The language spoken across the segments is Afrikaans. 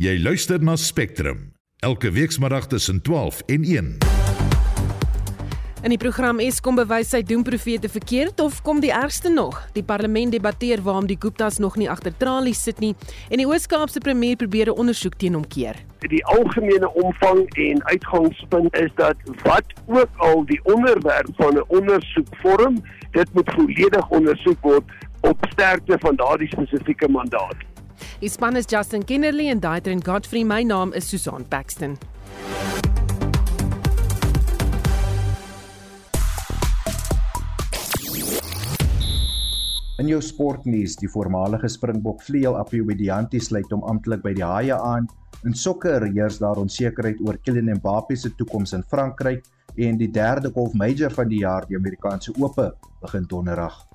Jy luister na Spectrum elke weekmiddag tussen 12 en 1. In die program Eskom bewys sy doemprofete verkeerd of kom die ergste nog? Die parlement debatteer waarom die Guptas nog nie agter tralies sit nie en die Oos-Kaapse premier probeer 'n ondersoek teen hom keer. Die algemene omvang en uitgangspunt is dat wat ook al die onderwerp van 'n ondersoek vorm, dit moet volledig ondersoek word op sterkte van daardie spesifieke mandaat. Die span is Justin Kennerly en Daitrin Godfrey. My naam is Susan Paxton. In jou sportnuus, die voormalige Springbok vleuel Appie Widianti sluit hom amptelik by die Haie aan. In sokker heers daar onsekerheid oor Kylian Mbappé se toekoms in Frankryk en die derde golf major van die jaar, die Amerikaanse Ope, begin donderdag.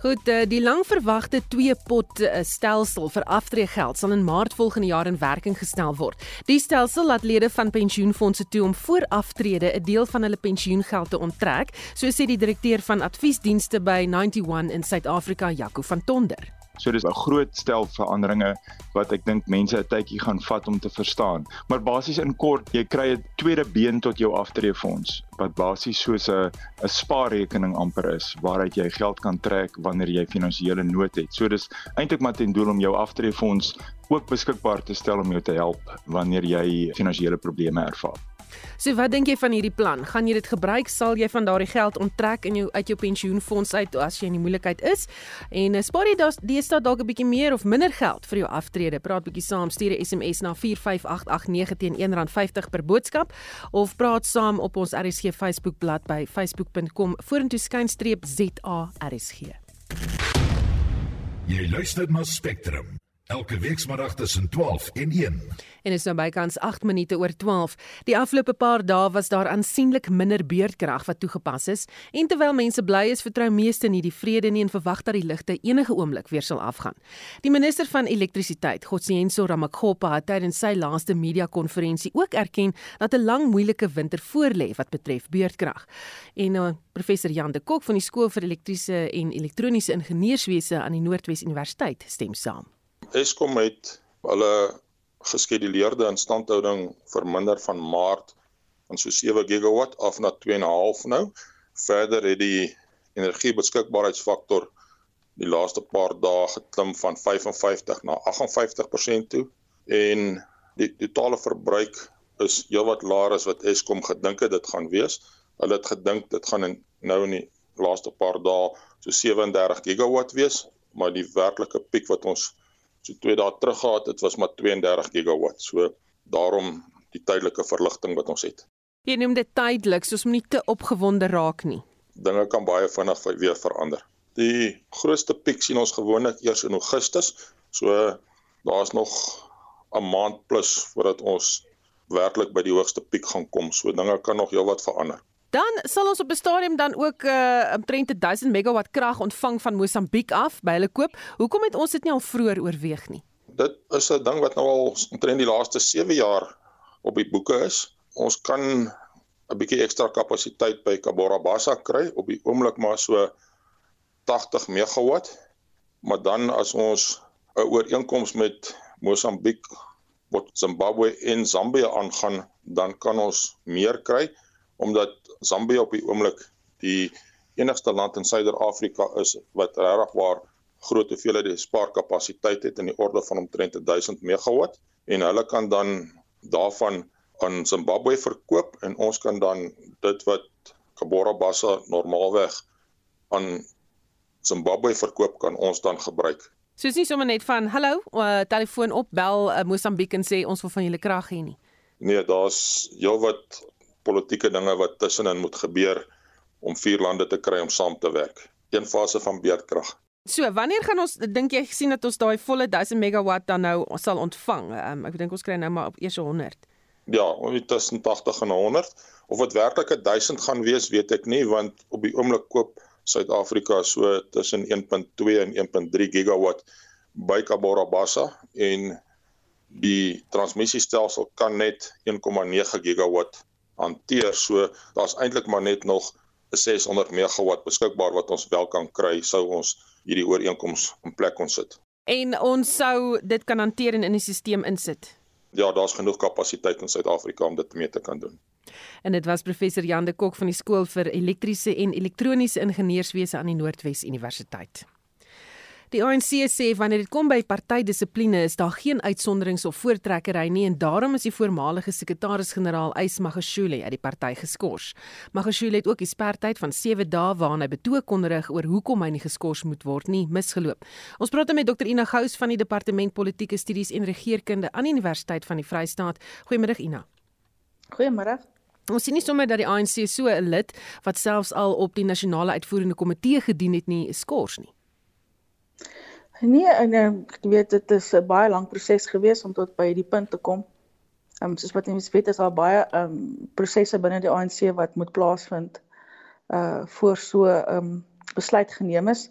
Goed, eh, die langverwagte twee pot eh, stelsel vir aftreegeld sal in Maart volgende jaar in werking gestel word. Die stelsel laat lede van pensioenfonde toe om voor aftrede 'n deel van hulle pensioengeld te onttrek, so sê die direkteur van adviesdienste by 91 in Suid-Afrika, Jaco van Tonder. So dis 'n groot stel veranderinge wat ek dink mense 'n tydjie gaan vat om te verstaan. Maar basies in kort, jy kry 'n tweede been tot jou aftreefonds wat basies soos 'n 'n spaarrekening amper is waaruit jy geld kan trek wanneer jy finansiële nood het. So dis eintlik maar ten doel om jou aftreefonds ook beskikbaar te stel om jou te help wanneer jy finansiële probleme ervaar. So wat dink jy van hierdie plan? Gaan jy dit gebruik? Sal jy van daardie geld onttrek in jou uit jou pensioenfonds uit as jy in die moeilikheid is? En uh, spaar jy deesdae dalk 'n bietjie meer of minder geld vir jou aftrede? Praat bietjie saam, stuur 'n SMS na 45889 teen R1.50 per boodskap of praat saam op ons RSG Facebook bladsy by facebook.com vorentoe skynstreep ZARSG. Jy luister na Spectrum elke weekmiddag tussen 12 en 1 en is nou bykans 8 minute oor 12. Die afgelope paar dae was daar aansienlik minder beurtkrag wat toegepas is en terwyl mense bly is, vertrou meeste nie die vrede nie en verwag dat die ligte enige oomblik weer sal afgaan. Die minister van elektrisiteit, Godsiyenso Ramakgopa, het tydens sy laaste media-konferensie ook erken dat 'n lang moeilike winter voorlê wat betref beurtkrag. En uh, professor Jan de Kok van die skool vir elektriese en elektroniese ingenieurswese aan die Noordwes Universiteit stem saam. Eskom het hulle geskeduleerde instandhouding verminder van Maart van so 7 gigawatt af na 2.5 nou. Verder het die energiebeskikbaarheidsfaktor die laaste paar dae geklim van 55 na 58% toe en die totale verbruik is heelwat laer as wat Eskom gedink het dit gaan wees. Hulle het gedink dit gaan in, nou in die laaste paar dae so 37 gigawatt wees, maar die werklike piek wat ons so 2 dae terug gehad het was maar 32 gigawatt. So daarom die tydelike verligting wat ons het. Jy noem dit tydelik, soos om nie te opgewonde raak nie. Dinge kan baie vinnig weer verander. Die grootste piek sien ons gewoonlik eers in Augustus. So daar's nog 'n maand plus voordat ons werklik by die hoogste piek gaan kom. So dinge kan nog heelwat verander. Dan sal ons op 'n stadium dan ook uh omtrent 1000 megawatt krag ontvang van Mosambiek af by hulle koop. Hoekom het ons dit nie al vroeër oorweeg nie? Dit is 'n ding wat nou al omtrent die laaste 7 jaar op die boeke is. Ons kan 'n bietjie ekstra kapasiteit by Kabora Bassa kry op die oomblik maar so 80 megawatt. Maar dan as ons 'n ooreenkoms met Mosambiek, Zimbabwe en Zambië aangaan, dan kan ons meer kry omdat Zambië op die oomblik die enigste land in Suider-Afrika is wat regtig waar groot hoeveelhede spaarkapasiteit het in die orde van omtrent 1000 megawatt en hulle kan dan daarvan aan Zimbabwe verkoop en ons kan dan dit wat Kabora Bassa normaalweg aan Zimbabwe verkoop kan ons dan gebruik. So is nie sommer net van hallo, uh, telefoon op bel uh, Mosambiek en sê ons wil van julle krag hê nie. Nee, daar's heelwat politieke dinge wat tussenin moet gebeur om vier lande te kry om saam te werk. Een fase van beerdkrag. So, wanneer gaan ons dink jy gesien dat ons daai volle 1000 megawatt dan nou sal ontvang? Um, ek dink ons kry nou maar op eers 100. Ja, tussen 80 en 100. Of dit werklik 1000 gaan wees, weet ek nie want op die oomblik koop Suid-Afrika so tussen 1.2 en 1.3 gigawatt by Kabora Bassa en die transmissiestelsel kan net 1.9 gigawatt hanteer. So daar's eintlik maar net nog 'n 600 megawatt beskikbaar wat ons wel kan kry sou ons hierdie ooreenkoms in plek kon sit. En ons sou dit kan hanteer en in die stelsel insit. ja, daar's genoeg kapasiteit in Suid-Afrika om dit mee te kan doen. En dit was professor Jan de Kok van die skool vir elektriese en elektroniese ingenieurswese aan die Noordwes Universiteit. Die ANC sê wanneer dit kom by partydissipline is daar geen uitsonderings of voortrekkery nie en daarom is die voormalige sekretaris-generaal Ys Magashule uit die party geskort. Magashule het ook die spertyd van 7 dae waarna hy betoog kon rig oor hoekom hy nie geskort moet word nie, misgeloop. Ons praat met Dr Ina Gous van die Departement Politieke Studies en Regeringskunde aan die Universiteit van die Vrystaat. Goeiemôre Ina. Goeiemôre. Ons sien nie sommer dat die ANC so 'n lid wat selfs al op die nasionale uitvoerende komitee gedien het nie, skors nie. Nee, en ehm, ek weet dit is 'n baie lang proses gewees om tot by die punt te kom. Ehm um, soos wat mense weet is daar baie ehm um, prosesse binne die ANC wat moet plaasvind uh voor so 'n um, ehm, besluit geneem is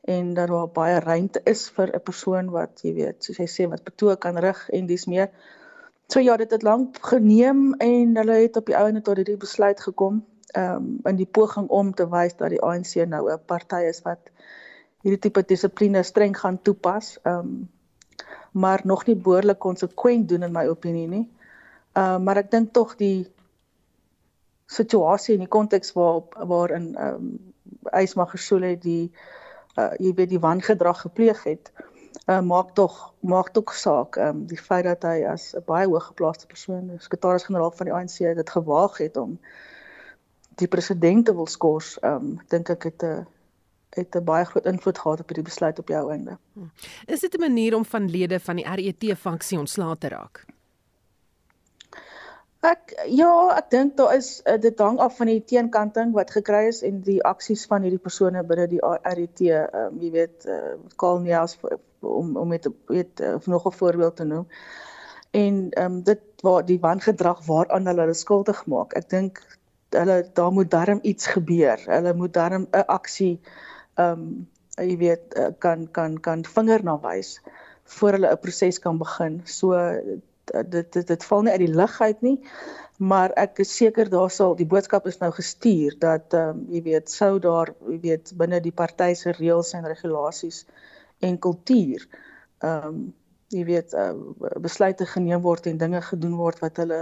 en dat daar baie ruimte is vir 'n persoon wat jy weet, soos hy sê wat betoog kan rig en dis meer. So ja, dit het lank geneem en hulle het op die ou en tot hierdie besluit gekom ehm um, in die poging om te wys dat die ANC nou 'n party is wat hierdie tipe dissipline streng gaan toepas. Ehm um, maar nog nie behoorlik konsekwent doen in my opinie nie. Ehm uh, maar ek dink tog die situasie en die konteks waar waarin ehm um, Ysmagersule die uh jy weet die wangedrag gepleeg het, uh maak tog maak tog saak. Ehm um, die feit dat hy as 'n baie hooggeplaaste persoon, sekretaris-generaal van die ANC dit gewaag het om die president te wil skors, ehm um, dink ek het 'n uh, het 'n baie groot invloed gehad op hierdie besluit op jou einde. Hm. Is dit 'n manier om van lede van die RET-funksie ontslae te raak? Ek ja, ek dink daar is eh, dit hang af van die teenkanting wat gekry is en die aksies van hierdie persone binne die RET, um, jy weet, uh, Karl Niels om om met weet uh, nog 'n voorbeeld te noem. En ehm um, dit waar die wangedrag waaraan hulle skuldig maak. Ek dink hulle daar moet darm iets gebeur. Hulle moet darm 'n aksie ehm um, jy weet eh, kan kan kan vinger na wys voor hulle 'n proses kan begin. So dit dit dit val nie uit die lug uit nie. Maar ek is seker daar sal die boodskap is nou gestuur dat ehm um, jy weet sou daar jy weet binne die party se reëls en regulasies en kultuur ehm um, jy weet uh, besluite geneem word en dinge gedoen word wat hulle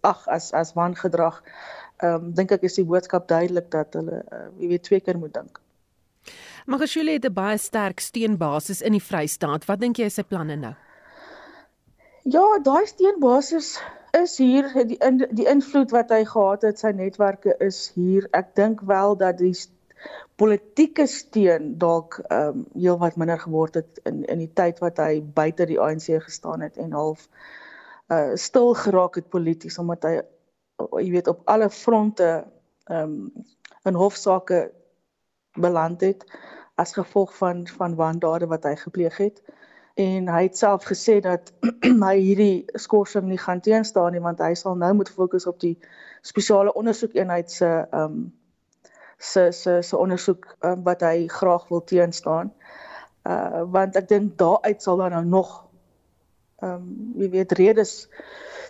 ag as as wangedrag ehm um, dink ek is die boodskap duidelik dat hulle uh, jy weet twee keer moet dink. Magashule het 'n baie sterk steunbasis in die Vrystaat. Wat dink jy is sy planne nou? Ja, daai steunbasis is hier die in, die invloed wat hy gehad het, sy netwerke is hier. Ek dink wel dat die politieke steun dalk ehm um, heelwat minder geword het in in die tyd wat hy buite die ANC gestaan het en half uh stil geraak het polities omdat hy jy weet op alle fronte ehm um, in hofsaake beland het as gevolg van van wandade wat hy gepleeg het. En hy het self gesê dat hy hierdie skorsing nie gaan teenstaan nie want hy sal nou moet fokus op die spesiale ondersoekeenheid se ehm um, se se se ondersoek um, wat hy graag wil teenstaan. Uh want ek dink daaruit sal dan nou nog ehm um, jy weet redes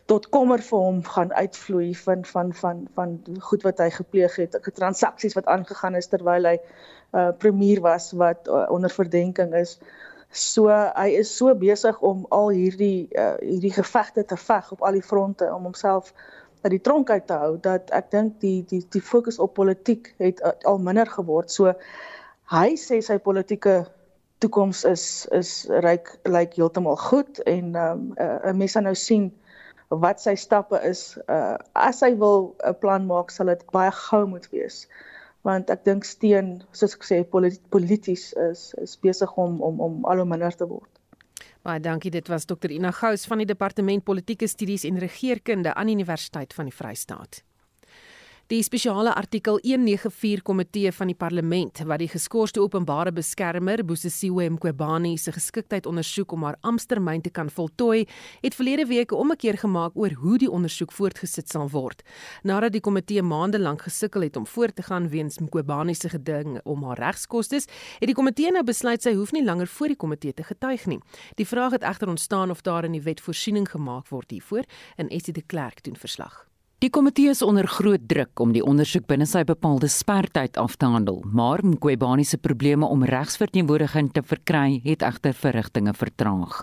tot kommer vir hom gaan uitvloei van van van van goed wat hy gepleeg het, transaksies wat aangegaan is terwyl hy uh premier was wat uh, onder verdenking is. So hy is so besig om al hierdie uh, hierdie gevegte te veg op al die fronte om homself uit die tronk uit te hou dat ek dink die die die fokus op politiek het uh, al minder geword. So hy sê sy politieke toekoms is is ryk lyk like heeltemal goed en um, uh, 'n mens gaan nou sien wat sy stappe is. Uh, as hy wil 'n plan maak, sal dit baie gou moet wees want ek dink steen soos ek sê polities is is besig om om om al hoe minder te word. Baie dankie dit was Dr Ina Gous van die Departement Politieke Studies en Regeringskunde aan Universiteit van die Vrystaat. Die spesiale artikel 194 komitee van die parlement wat die geskorste openbare beskermer Bosisiwe Mqobani se geskiktheid ondersoek om haar amptetermyn te kan voltooi, het verlede week 'n ommekeer gemaak oor hoe die ondersoek voortgesit sal word. Nadat die komitee maande lank gesukkel het om voort te gaan weens Mqobani se geding om haar regskoste, het die komitee nou besluit sy hoef nie langer voor die komitee te getuig nie. Die vraag het egter ontstaan of daar in die wet voorsiening gemaak word hiervoor, en Essie de Klerk doen verslag. Die komitee is onder groot druk om die ondersoek binne sy bepaalde spertyd af te handel, maar Mqwebani se probleme om regsverteenwoordiging te verkry het egter verrigtinge vertraag.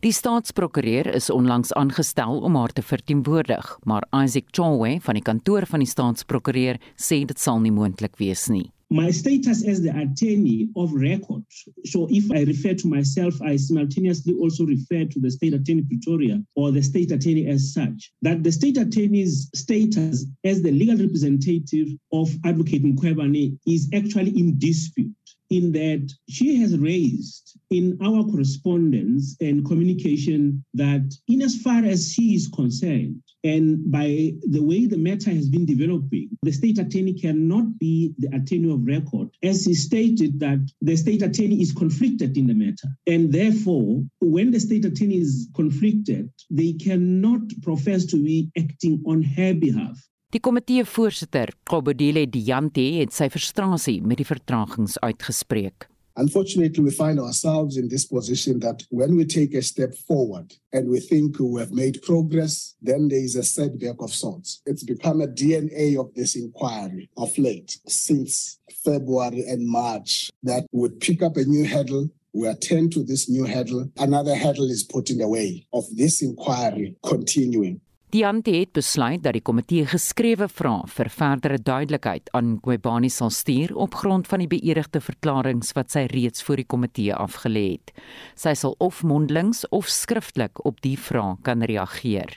Die staatsprokureur is onlangs aangestel om haar te verteenwoordig, maar Isaac Chongwe van die kantoor van die staatsprokureur sê dit sal nie moontlik wees nie. My status as the attorney of record. So if I refer to myself, I simultaneously also refer to the state attorney Pretoria or the state attorney as such. That the state attorney's status as the legal representative of Advocate Mkwebane is actually in dispute in that she has raised in our correspondence and communication that in as far as she is concerned and by the way the matter has been developing the state attorney cannot be the attorney of record as he stated that the state attorney is conflicted in the matter and therefore when the state attorney is conflicted they cannot profess to be acting on her behalf Die komitee voorsitter, Kobodile Diante, het sy frustrasie met die vertragings uitgespreek. Unfortunately, we find ourselves in this position that when we take a step forward and we think we have made progress, then there is a setback of sorts. It's become a DNA of this inquiry of late, since February and March, that we pick up a new hurdle, we attend to this new hurdle, another hurdle is put in the way of this inquiry continuing. Die ante het besluit dat die komitee geskrewe vrae vir verdere duidelikheid aan Kwebani sal stuur op grond van die beëdigde verklaringe wat sy reeds voor die komitee afgelê het. Sy sal of mondelings of skriftelik op die vrae kan reageer.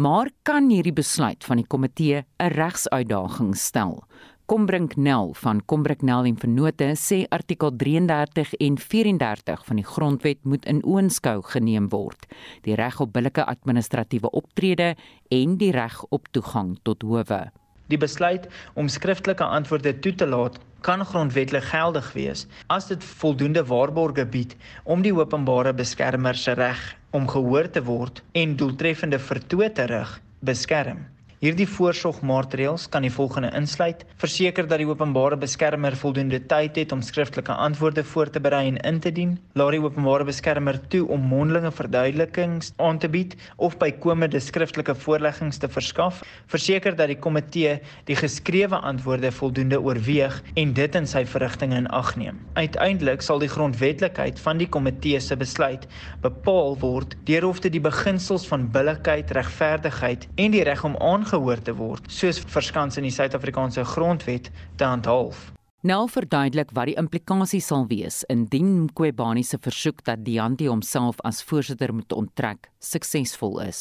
Maar kan hierdie besluit van die komitee 'n regsuitdaging stel? Kombrink Nel van Kombrink Nel en Vennote sê artikel 33 en 34 van die grondwet moet in oënskou geneem word. Die reg op billike administratiewe optrede en die reg op toegang tot howe. Die besluit om skriftelike antwoorde toe te laat kan grondwetlik geldig wees as dit voldoende waarborge bied om die openbare beskermer se reg om gehoor te word en doeltreffende vertoë te rig beskerm. Hierdie voorsorgmaatreëls kan die volgende insluit: verseker dat die openbare beskermer voldoende tyd het om skriftelike antwoorde voor te berei en in te dien, laat die openbare beskermer toe om mondelinge verduidelikings aan te bied of bykomende skriftelike voorleggings te verskaf, verseker dat die komitee die geskrewe antwoorde voldoende oorweeg en dit in sy verrigtinge in ag neem. Uiteindelik sal die grondwetlikheid van die komitee se besluit bepaal word deur of dit die beginsels van billikheid, regverdigheid en die reg om aan gehoor te word, soos verskans in die Suid-Afrikaanse grondwet te handhaaf. Nou verduidelik wat die implikasie sal wees indien Mqwebani se versoek dat Dianti homself as voorsitter moet onttrek suksesvol is.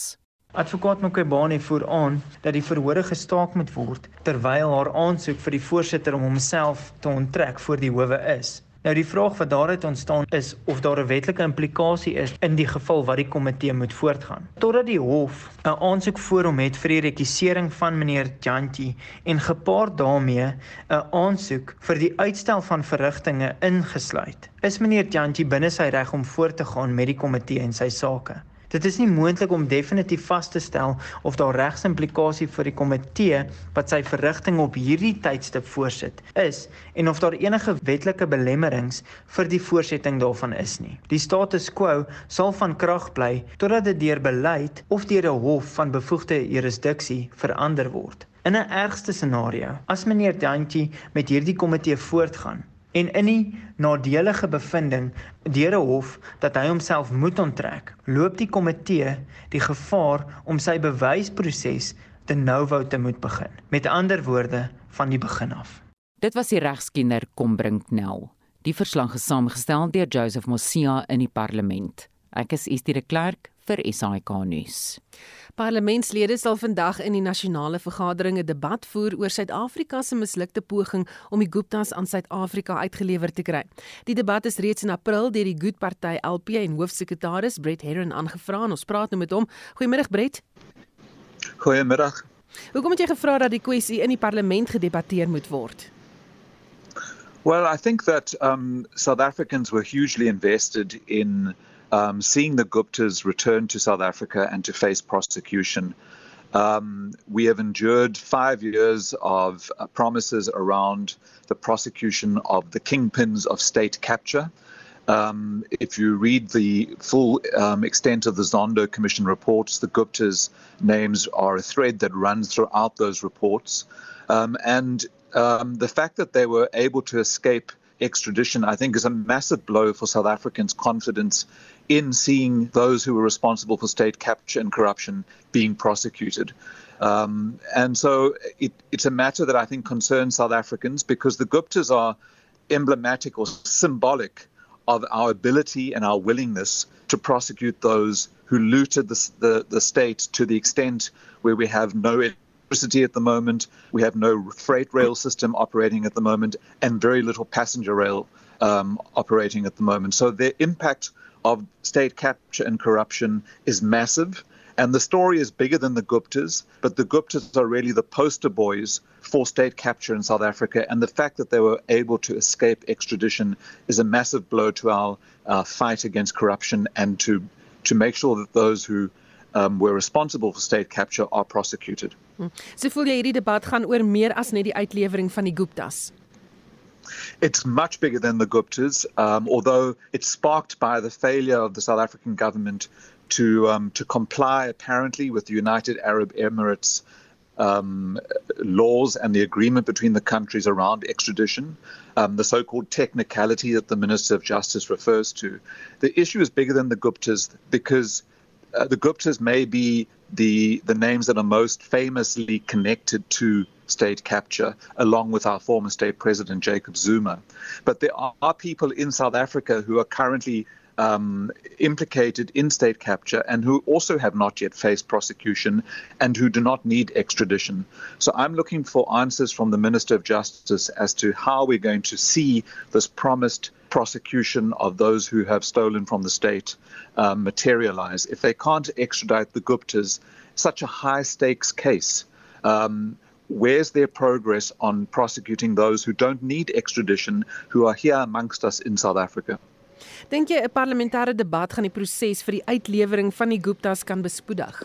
Advokaat Mqwebani voer aan dat die verhoor gestaak moet word terwyl haar aansoek vir die voorsitter om homself te onttrek voor die howe is. Nou die vraag wat daaruit ontstaan is of daar 'n wetlike implikasie is in die geval wat die komitee moet voortgaan. Totdat die hof 'n aansoek voor hom het vir die rekisering van meneer Janti en gepaard daarmee 'n aansoek vir die uitstel van verrigtinge ingesluit. Is meneer Janti binne sy reg om voort te gaan met die komitee en sy sake? Dit is nie moontlik om definitief vas te stel of daar regsimplikasie vir die komitee wat sy verrigting op hierdie tydstip voorsit is en of daar enige wetlike belemmerings vir die voorsetting daarvan is nie. Die status quo sal van krag bly totdat dit deur beleid of deur 'n hof van bevoegde jurisdiksie verander word. In 'n ergste scenario, as meneer Dantjie met hierdie komitee voortgaan, en in die nadelige bevinding deur 'n hof dat hy homself moet onttrek, loop die komitee die gevaar om sy bewysproses te nouwou te moet begin. Met ander woorde, van die begin af. Dit was die regskenner Kombrink Nel. Die verslag is saamgestel deur Joseph Mosia in die parlement. Ek is Estie de Klerk vir SAK nuus. Parlementslede sal vandag in die nasionale vergadering 'n debat voer oor Suid-Afrika se mislukte poging om die Guptas aan Suid-Afrika uitgelewer te kry. Die debat is reeds in April deur die Good Party LP en hoofsekretaris Brett Herron aangevra en ons praat nou met hom. Goeiemôre Brett. Goeiemiddag. Hoekom het jy gevra dat die kwessie in die parlement gedebatteer moet word? Well, I think that um, South Africans were hugely invested in um, seeing the Guptas return to South Africa and to face prosecution. Um, we have endured five years of uh, promises around the prosecution of the kingpins of state capture. Um, if you read the full um, extent of the Zondo Commission reports, the Gupta's names are a thread that runs throughout those reports. Um, and um, the fact that they were able to escape extradition, I think, is a massive blow for South Africans' confidence in seeing those who were responsible for state capture and corruption being prosecuted. Um, and so it, it's a matter that I think concerns South Africans because the Guptas are emblematic or symbolic of our ability and our willingness to prosecute those who looted the, the, the state to the extent where we have no electricity at the moment, we have no freight rail system operating at the moment, and very little passenger rail um, operating at the moment. So their impact of state capture and corruption is massive. And the story is bigger than the Guptas, but the Guptas are really the poster boys for state capture in South Africa. And the fact that they were able to escape extradition is a massive blow to our uh, fight against corruption and to, to make sure that those who um, were responsible for state capture are prosecuted. So voel jy hierdie debat gaan oor meer as net die uitlewering van die Guptas? It's much bigger than the Guptas, um, although it's sparked by the failure of the South African government to um, to comply apparently with the United Arab Emirates um, laws and the agreement between the countries around extradition, um, the so-called technicality that the Minister of Justice refers to. The issue is bigger than the Guptas because uh, the Guptas may be the the names that are most famously connected to state capture, along with our former state president Jacob Zuma. But there are people in South Africa who are currently um, implicated in state capture and who also have not yet faced prosecution and who do not need extradition. So I'm looking for answers from the Minister of Justice as to how we're going to see this promised prosecution of those who have stolen from the state um, materialize. If they can't extradite the Guptas, such a high stakes case. Um, where's their progress on prosecuting those who don't need extradition, who are here amongst us in South Africa? Dink jy 'n parlementêre debat gaan die proses vir die uitlewering van die Guptas kan bespoedig?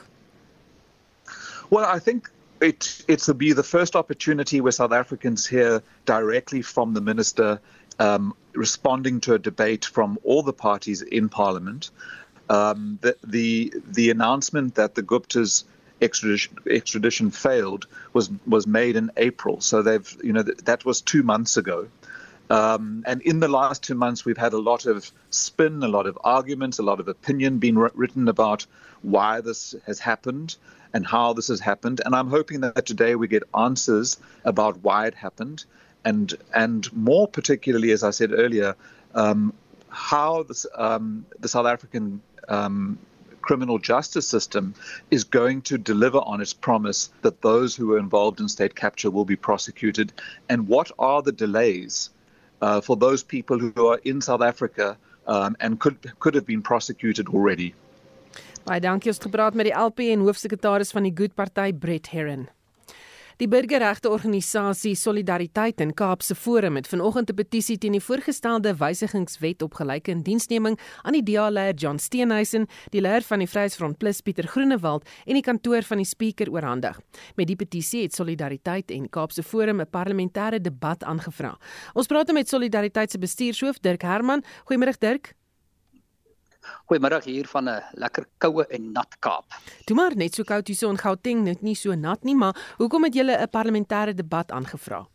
Well, I think it it's be the first opportunity where South Africans hear directly from the minister um, responding to a debate from all the parties in parliament. Um, the, the the announcement that the Guptas extradition extradition failed was was made in April. So they've you know th- that was two months ago. Um, and in the last two months, we've had a lot of spin, a lot of arguments, a lot of opinion being written about why this has happened and how this has happened. And I'm hoping that today we get answers about why it happened, and and more particularly, as I said earlier, um, how this, um, the South African um, criminal justice system is going to deliver on its promise that those who were involved in state capture will be prosecuted, and what are the delays uh, for those people who are in South Africa um, and could could have been prosecuted already. Baie dankie ons gepraat met die LP en hoofsekretaris van die Good Party Brett Herron. Die burgerregte organisasie Solidariteit in Kaapse Forum het vanoggend 'n petisie teen die voorgestelde wysigingswet op gelyke indiensneming aan die DA-leier John Steenhuisen, die leier van die Vryheidsfront Plus Pieter Groenewald en die kantoor van die spreker oorhandig. Met die petisie het Solidariteit en Kaapse Forum 'n parlementêre debat aangevra. Ons praat met Solidariteit se bestuurshoof Dirk Herman. Goeiemôre Dirk. Goeiemôre hier van 'n lekker koue en nat Kaap. Toe maar net so koud hier so in Gauteng, net nie so nat nie, maar hoekom het julle 'n parlementêre debat aangevra?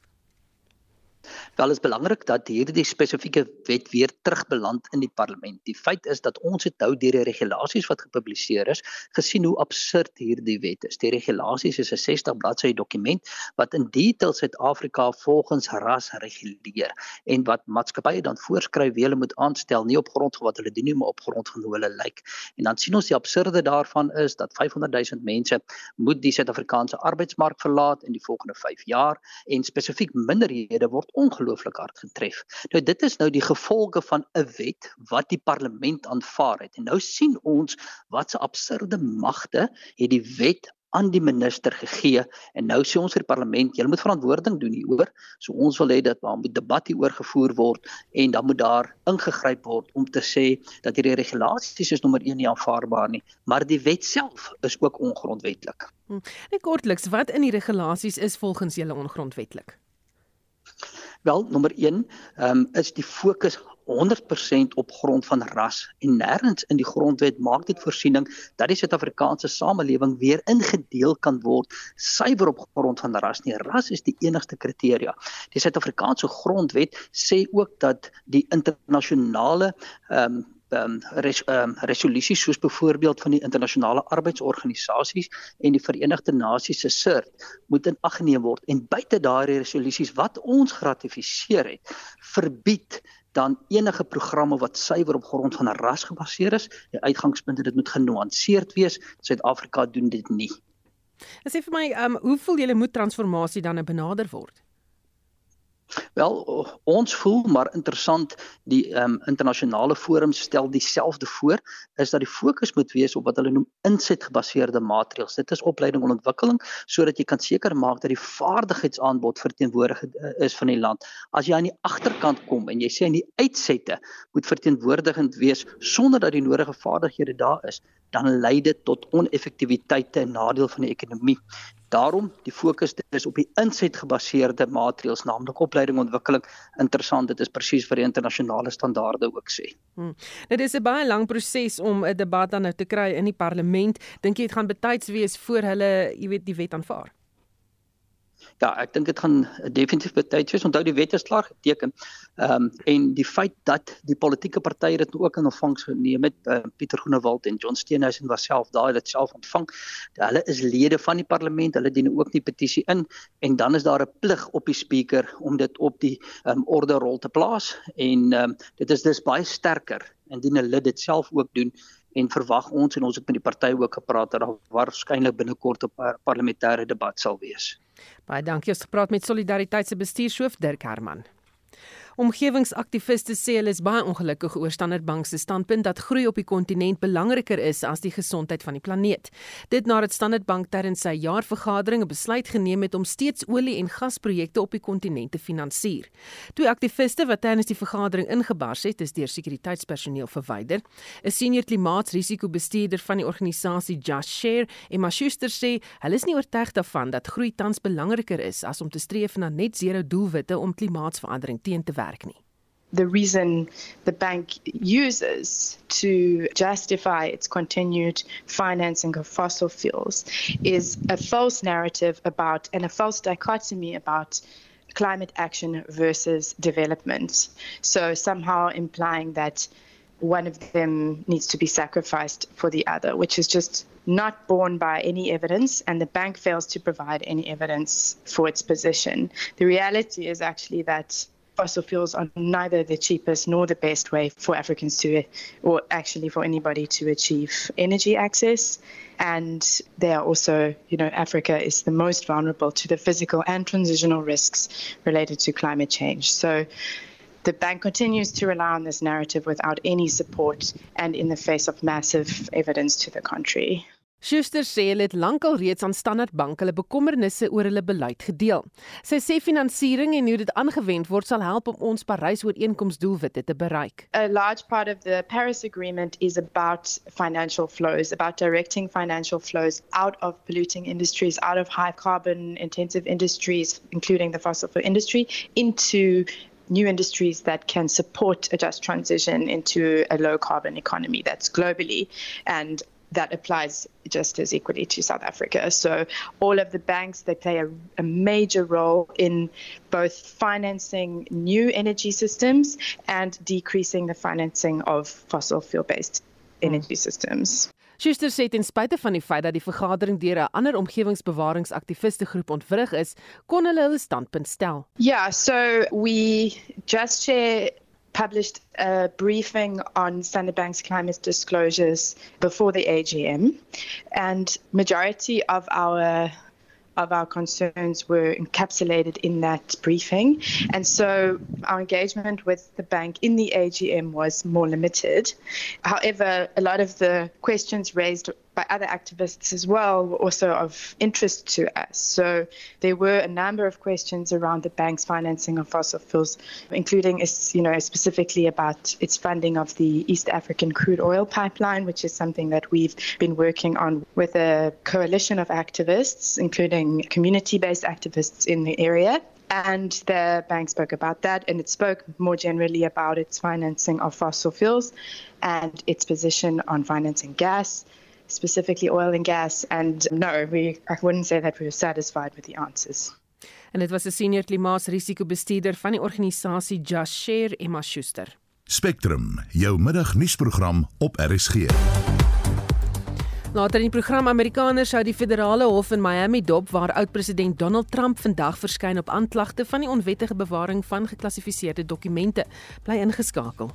Wel is belangrik dat hierdie spesifieke wet weer terugbeland in die parlement. Die feit is dat ons het nou deur die regulasies wat gepubliseer is, gesien hoe absurd hierdie wet is. Die regulasies is 'n 60 bladsy dokument wat in detail Suid-Afrika volgens ras reguleer en wat maatskappye dan voorskryf wie hulle moet aanstel nie op grond van wat hulle doen nie, maar op grond van hoe hulle lyk. En dan sien ons die absurde daarvan is dat 500 000 mense moet die Suid-Afrikaanse arbeidsmark verlaat in die volgende 5 jaar en spesifiek minderhede word ongelooflik hard getref. Nou dit is nou die gevolge van 'n wet wat die parlement aanvaar het. En nou sien ons wat se absurde magte het die wet aan die minister gegee en nou sê ons vir die parlement julle moet verantwoording doen hieroor. So ons wil hê dat daar moet debat hieroor gevoer word en dan moet daar ingegryp word om te sê dat hierdie regulasies is nommer 1 nie aanvaarbaar nie, maar die wet self is ook ongrondwetlik. Net kortliks, wat in die regulasies is volgens julle ongrondwetlik? Wel, nommer 1, ehm um, is die fokus 100% op grond van ras en nêrens in die grondwet maak dit voorsiening dat die Suid-Afrikaanse samelewing weer ingedeel kan word suiwer op grond van ras nie. Ras is die enigste kriteria. Die Suid-Afrikaanse grondwet sê ook dat die internasionale ehm um, ehm res, um, resolusies soos byvoorbeeld van die internasionale arbeidsorganisasies en die Verenigde Nasies se CERT moet in ag geneem word en buite daardie resolusies wat ons geratifiseer het verbied dan enige programme wat suiwer op grond van ras gebaseer is, die uitgangspunt is dit moet genuanceerd wees. Suid-Afrika doen dit nie. Sê vir my, ehm um, hoe voel julle moet transformasie dan benader word? Wel ons voel maar interessant die ehm um, internasionale forums stel dieselfde voor is dat die fokus moet wees op wat hulle noem insetgebaseerde maatreëls. Dit is opleiding en ontwikkeling sodat jy kan seker maak dat die vaardigheidsaanbod verteenwoordig eh, is van die land. As jy aan die agterkant kom en jy sê in die uitsette moet verteenwoordigend wees sonder dat die nodige vaardighede daar is, dan lei dit tot oneffektiwiteit en nadeel van die ekonomie. Daarom die fokus is op die insetgebaseerde maatreëls, naamlik opleiding ontwikkeling. Interessant, dit is presies wat die internasionale standaarde ook sê. Hmm. Dit is 'n baie lang proses om 'n debat dan nou te kry in die parlement. Dink jy dit gaan betyds wees voor hulle, jy weet, die wet aanvaar? Ja, ek dink dit gaan definitief betyds wees. Onthou die wet is klaar geteken. Ehm um, en die feit dat die politieke partye dit ook in ontvangs geneem het, uh, Pieter Groenewald en John Steenhuisen was self daai dit self ontvang. Hulle is lede van die parlement, hulle dien ook die petisie in en dan is daar 'n plig op die speaker om dit op die ehm um, orde rol te plaas en ehm um, dit is dus baie sterker indien hulle dit self ook doen en verwag ons en ons het met die party ook gepraat dat daar waarskynlik binnekort 'n parlementêre debat sal wees. Baie dankie. Ons gepraat met Solidariteit se bestuurshoof Dirk Herman. Omgewingsaktiviste sê hulle is baie ongelukkig oor Standard Bank se standpunt dat groei op die kontinent belangriker is as die gesondheid van die planeet. Dit nadat Standard Bank tydens sy jaarvergadering 'n besluit geneem het om steeds olie- en gasprojekte op die kontinent te finansier. Twee aktiviste wat tydens die vergadering ingebars het, is deur sekuriteitspersoneel verwyder. 'n Senior klimaatsrisikobestuurder van die organisasie Just Share, Emma Schuster sê, hulle is nie oortuig daarvan dat groei tans belangriker is as om te streef na net zero doelwitte om klimaatsverandering teen te werk the reason the bank uses to justify its continued financing of fossil fuels is a false narrative about and a false dichotomy about climate action versus development. So, somehow implying that one of them needs to be sacrificed for the other, which is just not borne by any evidence, and the bank fails to provide any evidence for its position. The reality is actually that fossil fuels are neither the cheapest nor the best way for Africans to, or actually for anybody to achieve energy access. And they are also, you know, Africa is the most vulnerable to the physical and transitional risks related to climate change. So the bank continues to rely on this narrative without any support and in the face of massive evidence to the contrary. Schuster sê hulle het lankal reeds aan Standard Bank hulle bekommernisse oor hulle beleid gedeel. Sy sê finansiering en hoe dit aangewend word sal help om ons Parys-ooreenkomsdoelwitte te bereik. A large part of the Paris Agreement is about financial flows, about directing financial flows out of polluting industries, out of high carbon intensive industries including the fossil fuel industry into new industries that can support a just transition into a low carbon economy that's globally and that applies just as equally to South Africa. So all of the banks they play a, a, major role in both financing new energy systems and decreasing the financing of fossil fuel based energy systems. Schuster sê ten spyte van die feit dat die vergadering deur 'n ander omgewingsbewaringsaktiviste groep ontwrig is, kon hulle hulle standpunt stel. Yeah, so we just share published a briefing on Standard Bank's climate disclosures before the AGM, and majority of our of our concerns were encapsulated in that briefing. And so our engagement with the bank in the AGM was more limited. However, a lot of the questions raised by other activists as well were also of interest to us. So there were a number of questions around the bank's financing of fossil fuels, including you know specifically about its funding of the East African crude oil pipeline, which is something that we've been working on with a coalition of activists, including community-based activists in the area. And the bank spoke about that, and it spoke more generally about its financing of fossil fuels and its position on financing gas, specifically oil and gas. And no, we I wouldn't say that we were satisfied with the answers. En dit was 'n senior klimaatsrisikobestuurder van die organisasie Just Share, Emma Schuster. Spectrum, jou middagnuusprogram op RSG. Later in die program Amerikaners sou die federale hof in Miami dop waar oud-president Donald Trump vandag verskyn op aanklagte van die onwettige bewaring van geklassifiseerde dokumente. Bly ingeskakel.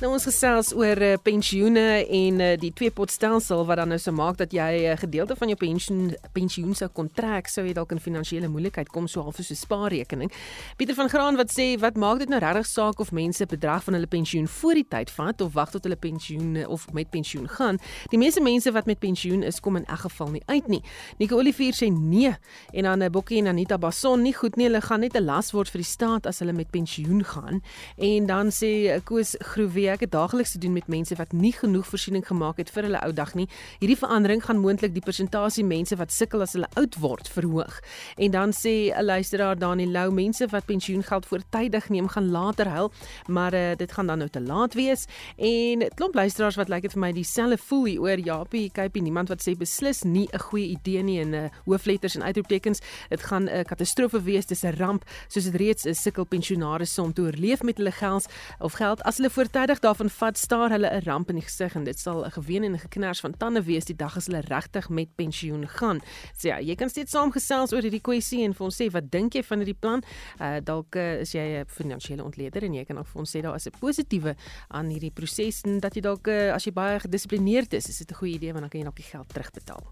Nou ons gesels oor uh, pensioene en uh, die twee potstelsel wat dan nou so maak dat jy 'n uh, gedeelte van jou pensioen pensioen sou kontrek sou jy dalk in finansiële moeilikheid kom so half so 'n spaarrekening. Pieter van Graan wat sê wat maak dit nou regtig saak of mense bedrag van hulle pensioen voor die tyd vat of wag tot hulle pensioen of met pensioen gaan? Die meeste mense wat met pensioen is kom in elk geval nie uit nie. Nico Olivier sê nee en dan 'n uh, Bokkie en Anita Bason nie goed nie, hulle gaan net 'n las word vir die staat as hulle met pensioen gaan. En dan sê uh, Koos Groewe ek het daagliks te doen met mense wat nie genoeg voorsiening gemaak het vir hulle ou dag nie. Hierdie verandering gaan moontlik die persentasie mense wat sukkel as hulle oud word verhoog. En dan sê 'n luisteraar Dani Lou, mense wat pensioengeld voortydig neem gaan later huil, maar uh, dit gaan dan nou te laat wees. En klomp luisteraars wat lyk dit vir my dieselfde voel hier oor Japie, kypie niemand wat sê beslis nie 'n goeie idee nie in uh, hoofletters en uitroeptekens. Dit gaan 'n uh, katastrofe wees, dis 'n ramp soos dit reeds is sukkel pensionaars om te oorleef met hulle geld of geld as hulle voortydig daarvan vat, staar hulle 'n ramp in die gesig en dit sal 'n geween en 'n geknars van tande wees die dag as hulle regtig met pensioen gaan. So ja, jy kan steeds saamgesels oor hierdie kwessie en vir ons sê wat dink jy van hierdie plan? Uh dalk uh, is jy 'n finansiële ontleder en jy kan ook vir ons sê daar is 'n positiewe aan hierdie proses en dat jy dalk uh, as jy baie gedissiplineerd is, is dit 'n goeie idee want dan kan jy dalk die geld terugbetaal.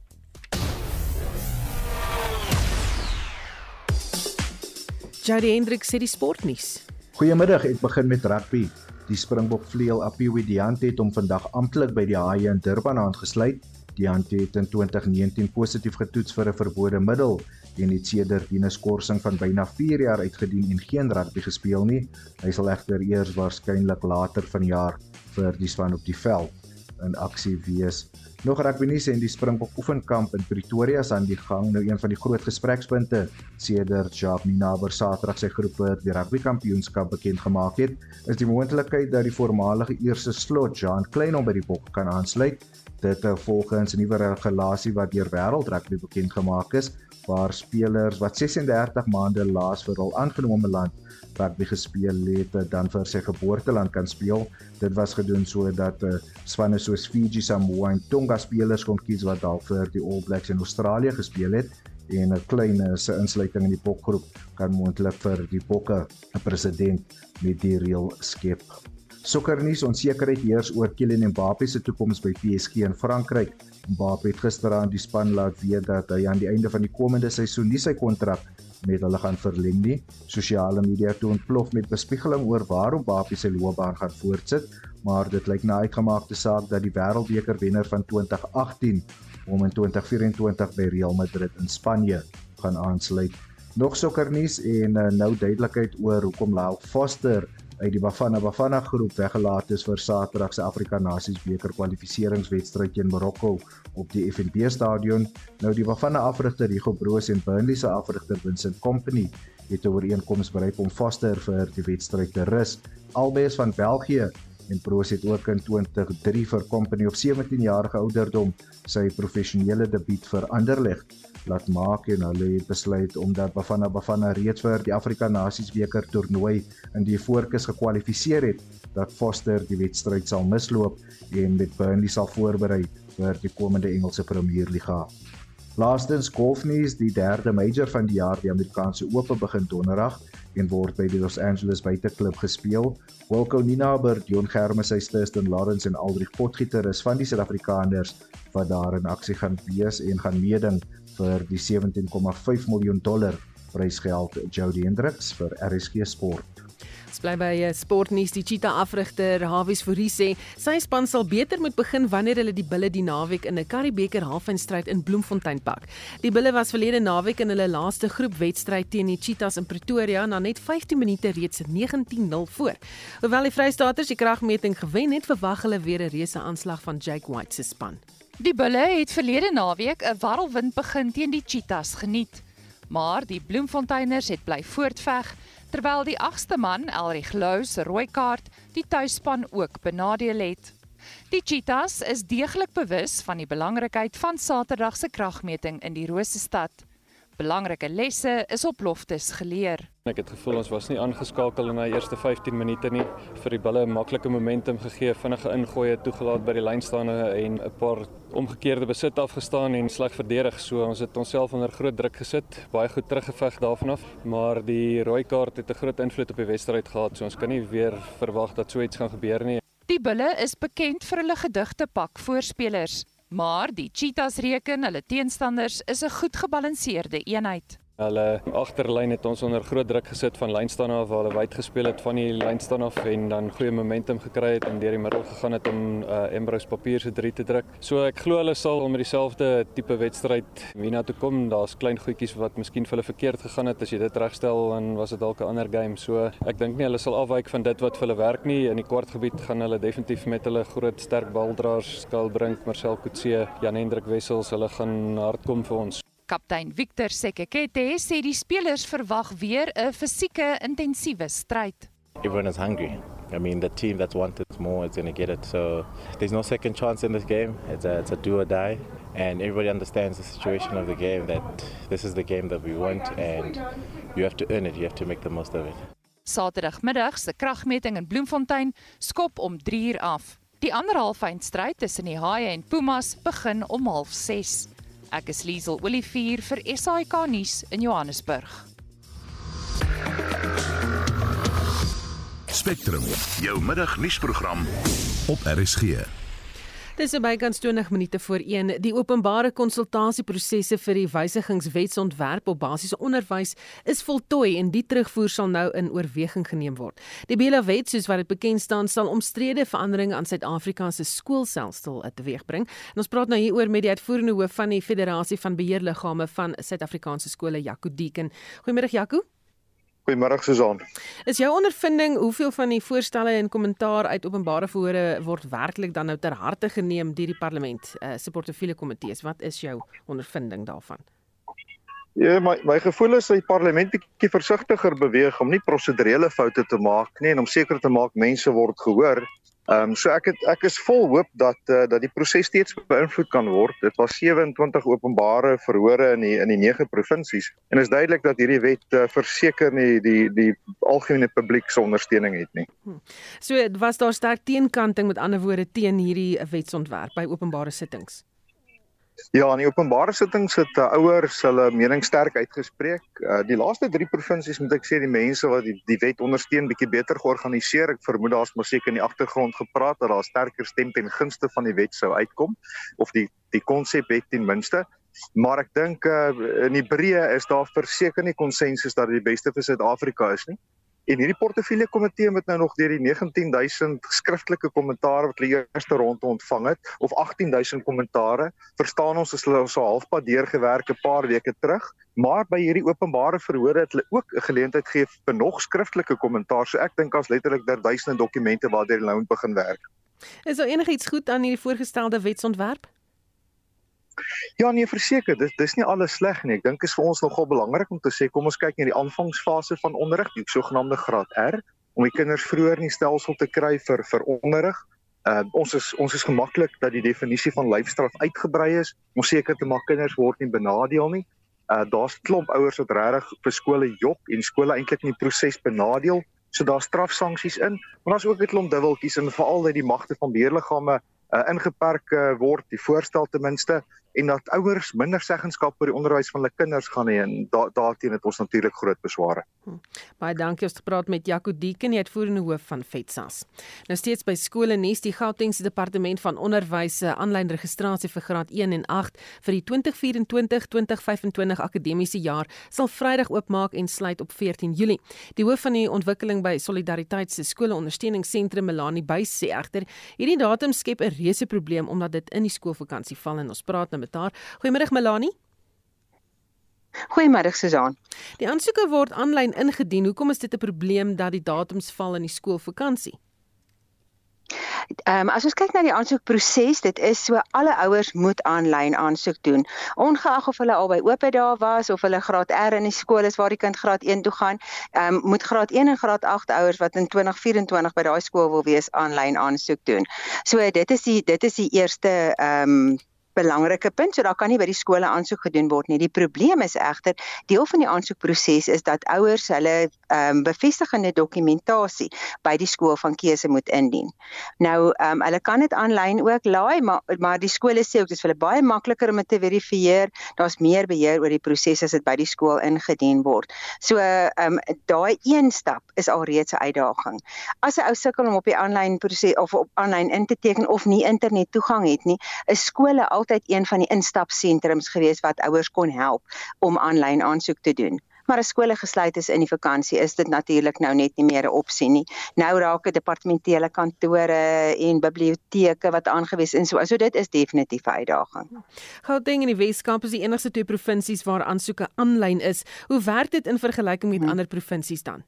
Jody Hendrik sê die sportnuus. Goeiemiddag, ek begin met rugby. Die Springbok vleuel Apiwe Diante het hom vandag amptelik by die Haie in Durban aangesluit. Diante het in 2019 positief getoets vir 'n verbode middel en het sedert die skorsing van byna 4 jaar uitgedien en geen rugby gespeel nie. Hy sal egter eers waarskynlik later vanjaar vir die span op die veld in aksie wees. Nog rugby nuus en die Springbok oefenkamp in Pretoria is aan die gang. Nou een van die groot gesprekspunte sedert Jacques Minaber Saterdag sy groep vir die rugby kampioenskap bekend gemaak het, is die moontlikheid dat die voormalige eerste slot Jean Klein hom by die bok kan aansluit. Dit uh, volgens 'n nuwe regulasie wat deur Wêreld Rugby bekend gemaak is, waar spelers wat 36 maande laas vir hul aangenome land rugby gespeel het eh, dan vir sy geboorteland kan speel. Dit was gedoen sodat uh, spanne soos Fiji, Samoa en Tonga spelers kon kies wat dalk vir die All Blacks in Australië gespeel het en 'n klein eh, se insluiting in die bokgroep kan moontlik vir die bokke 'n president met die reël skep. Sokkernuus onsekerheid heers oor Kylian Mbappé se toekoms by PSG in Frankryk. Mbappé het gisteraan die span laat weet dat hy aan die einde van die komende seisoen nie sy kontrak met hulle gaan verleng nie. Sosiale media toe ontplof met bespiegeling oor waarom Mbappé sy loopbaan gaan voortsit, maar dit lyk na uitgemaakte saak dat die wêreldbeker wenner van 2018 hom in 2024 by Real Madrid in Spanje gaan aansluit. Nog sokkernuus en uh, nou duidelikheid oor hoekom Lyle Foster uit die Bafana Bafana groep weggelaat is vir Saterdag se Afrika Nasies beker kwalifikasiewedstryd teen Marokko op die FNB stadion. Nou die Bafana afrigter Hugo Broos en Burnley se afrigter Vincent Kompany het 'n ooreenkoms bereik om Foster vir die wedstryd te rus. Albei is van België en Broos het ook in 2003 vir Kompany op 17 jarige ouderdom sy professionele debuut vir Anderlecht laat maak en hulle het besluit omdat Bafana Bafana reeds vir die Afrika Nasies beker toernooi in die voorkeurs gekwalifiseer het dat Foster die wedstryd sal misloop en met Burnley sal voorberei vir die komende Engelse Premier Liga. Laastens golfnuus, die derde major van die jaar, die Amerikaanse Ope begin donderdag en word by die Los Angeles Buiteklub gespeel. Wilco Ninaber, Dion Germes, Justin Lawrence en Aldrich Potgieter is van die Suid-Afrikaners wat daar in aksie gaan wees en gaan meeding vir die 17,5 miljoen dollar prysgeld Jody Hendricks vir RSG Sport. Ons bly by eh, sportnuus. Die Cheetah afrigter Hawies Fourie sê sy span sal beter moet begin wanneer hulle die bulle die naweek in 'n Karibeker halffinstryd in Bloemfontein pak. Die bulle was verlede naweek in hulle laaste groepwedstryd teen die Cheetahs in Pretoria na net 15 minute reeds 19-0 voor. Hoewel die Vrystaaters die kragmeting gewen het, verwag hulle weer 'n reuse aanslag van Jake White se span. Die bulle het verlede naweek 'n warrelwind begin teen die Cheetahs geniet, maar die Bloemfonteiners het bly voortveg terwyl die agste man Elrich Lou se rooi kaart die tuisspan ook benadeel het. Die Cheetahs is deeglik bewus van die belangrikheid van Saterdag se kragmeting in die Rosestad. Belangrike lesse is op loftes geleer. Ek het gevoel ons was nie aangeskakel in die eerste 15 minute nie vir die balle 'n maklike momentum gegee, vinnige ingooi toegelaat by die lynstaande en 'n paar omgekeerde besit afgestaan en sleg verdedig. So ons het onsself onder groot druk gesit, baie goed teruggeveg daarvan af, maar die rooi kaart het 'n groot invloed op die wedstryd gehad. So ons kan nie weer verwag dat so iets gaan gebeur nie. Die bulle is bekend vir hulle gedigte pak voorspelers. Maar die Cheetahs reken hulle teenstanders is 'n goed gebalanseerde eenheid. Hulle agterlyn het ons onder groot druk gesit van lynstaan af waar hulle wyd gespeel het van die lynstaan af en dan goeie momentum gekry het en deur die middel gegaan het om uh, Embrose papier se 3 te druk. So ek glo hulle sal met dieselfde tipe wedstryd hierna toe kom. Daar's klein goedjies wat miskien vir hulle verkeerd gegaan het. As jy dit regstel dan was dit dalk 'n ander game. So ek dink nie hulle sal afwyk van dit wat vir hulle werk nie. In die kwartgebied gaan hulle definitief met hulle groot sterk baldraers skal bring Marcel Kutse, Jan Hendrik Wessels, hulle gaan hard kom vir ons. Kaptein Victor Sekekete sê die spelers verwag weer 'n fisieke intensiewe stryd. Everyone is hungry. I mean, the team that's wanted more is going to get it. So there's no second chance in this game. It's a, it's a do or die. And everybody understands the situation of the game that this is the game that we want and you have to earn it. You have to make the most of it. Saterdagmiddag se kragmeting in Bloemfontein skop om 3 uur af. Die ander halfeindstryd tussen die Haie en Pumas begin om 06:30. Ek is Liesel Olivier vir SAK nuus in Johannesburg. Spectrum, jou middagnuusprogram op RSG. Dis bykans 20 minute voor 1. Die openbare konsultasieprosesse vir die wysigingswetsontwerp op basiese onderwys is voltooi en die terugvoer sal nou in oorweging geneem word. Die Bela-wet, soos wat dit bekend staan, sal omstrede veranderinge aan Suid-Afrika se skoolstelsel teweegbring. En ons praat nou hieroor met die uitvoerende hoof van die Federasie van Beheerliggame van Suid-Afrikaanse skole, Jaco Deeken. Goeiemôre Jaco. Goeiemôre Susan. Is jou ondervinding hoeveel van die voorstelle en kommentaar uit openbare verhore word werklik dan nou ter harte geneem deur die parlement uh, se portefeulje komitees? Wat is jou ondervinding daarvan? Ja, my my gevoel is dat die parlement bietjie versigtiger beweeg om nie prosedurele foute te maak nie en om seker te maak mense word gehoor Ehm um, so ek het ek is vol hoop dat uh, dat die proses steeds beïnvloed kan word. Dit was 27 openbare verhore in die in die 9 provinsies en is duidelik dat hierdie wet uh, verseker nie die die algemene publiek se ondersteuning het nie. Hm. So was daar sterk teenkanting met ander woorde teen hierdie wetsontwerp by openbare sittings. Ja, in die openbare sittings het uh, ouers hulle mening sterk uitgespreek. Uh, die laaste 3 provinsies moet ek sê die mense wat die, die wet ondersteun bietjie beter georganiseer. Ek vermoed daar's mos seker in die agtergrond gepraat dat daar sterker stem ten gunste van die wet sou uitkom of die die konsep het ten minste. Maar ek dink uh, in die breë is daar verseker nie konsensus dat dit die beste vir Suid-Afrika is nie. En hierdie portefeulje komitee moet nou nog deur die 19000 skriftelike kommentaare wat hulle eerste ronde ontvang het of 18000 kommentaare. Verstaan ons as hulle so halfpad deurgewerk 'n paar weke terug, maar by hierdie openbare verhore het hulle ook 'n geleentheid gegee vir nog skriftelike kommentaar. So ek dink as letterlik daar duisende dokumente waardeur hulle nou begin werk. Is daar enigiets goed aan hierdie voorgestelde wetsontwerp? Ja nee, verseker, dis dis nie alles sleg nie. Ek dink is vir ons nogal belangrik om te sê kom ons kyk na die aanvangsfase van onderrig, die sogenaamde graad R, om die kinders vroeër in die stelsel te kry vir vir onderrig. Uh ons is ons is gemaklik dat die definisie van lyfstraf uitgebrei is om seker te maak kinders word nie benadeel nie. Uh daar's klomp ouers wat regtig vir skole jok en skole eintlik in die proses benadeel. So daar's strafsanksies in, maar daar's ook 'n klomp dubbeltjies en veral dat die magte van beheerliggame uh, ingeperk uh, word, die voorstel ten minste en dat ouers minder seggenskap oor die onderwys van hulle kinders gaan hê en da daarteen het ons natuurlik groot besware. Baie dankie ons het gepraat met Jaco Dieken, die uitvoerende hoof van FETSAS. Nou steeds by skole nes die Gautengse departement van onderwys se aanlyn registrasie vir graad 1 en 8 vir die 2024-2025 akademiese jaar sal Vrydag oopmaak en sluit op 14 Julie. Die hoof van die ontwikkeling by Solidariteit se skole ondersteuningsentrum Melanie Buys sê egter hierdie datum skep 'n reuse probleem omdat dit in die skoolvakansie val en ons praat nou met haar. Goeiemôre Melanie. Goeiemôre Susan. Die aansoeke word aanlyn ingedien. Hoekom is dit 'n probleem dat die datums val in die skoolvakansie? Ehm um, as ons kyk na die aansoekproses, dit is so alle ouers moet aanlyn aansoek doen. Ongeag of hulle al by oop dae was of hulle graad R in die skool is waar die kind graad 1 toe gaan, ehm um, moet graad 1 en graad 8 ouers wat in 2024 by daai skool wil wees aanlyn aansoek doen. So dit is die dit is die eerste ehm um, belangrike punt. So daar kan nie by die skole aansoek gedoen word nie. Die probleem is egter deel van die aansoekproses is dat ouers hulle um, bevestigende dokumentasie by die skool van keuse moet indien. Nou ehm um, hulle kan dit aanlyn ook laai, maar maar die skole sê ook dis vir hulle baie makliker om dit te verifieer. Daar's meer beheer oor die proses as dit by die skool ingedien word. So ehm um, daai een stap is alreeds 'n uitdaging. As 'n ou sukkel om op die aanlyn proses of op aanlyn in te teken of nie internet toegang het nie, is skole al altyd een van die instapsentrums gewees wat ouers kon help om aanlyn aansoek te doen. Maar as skole gesluit is in die vakansie, is dit natuurlik nou net nie meer 'n opsie nie. Nou raak dit departementele kantore en biblioteke wat aangewys is. So, so dit is definitief 'n uitdaging. Gauteng en die Weskaap is die enigste twee provinsies waar aansoeke aanlyn is. Hoe werk dit in vergelyking met hmm. ander provinsies dan?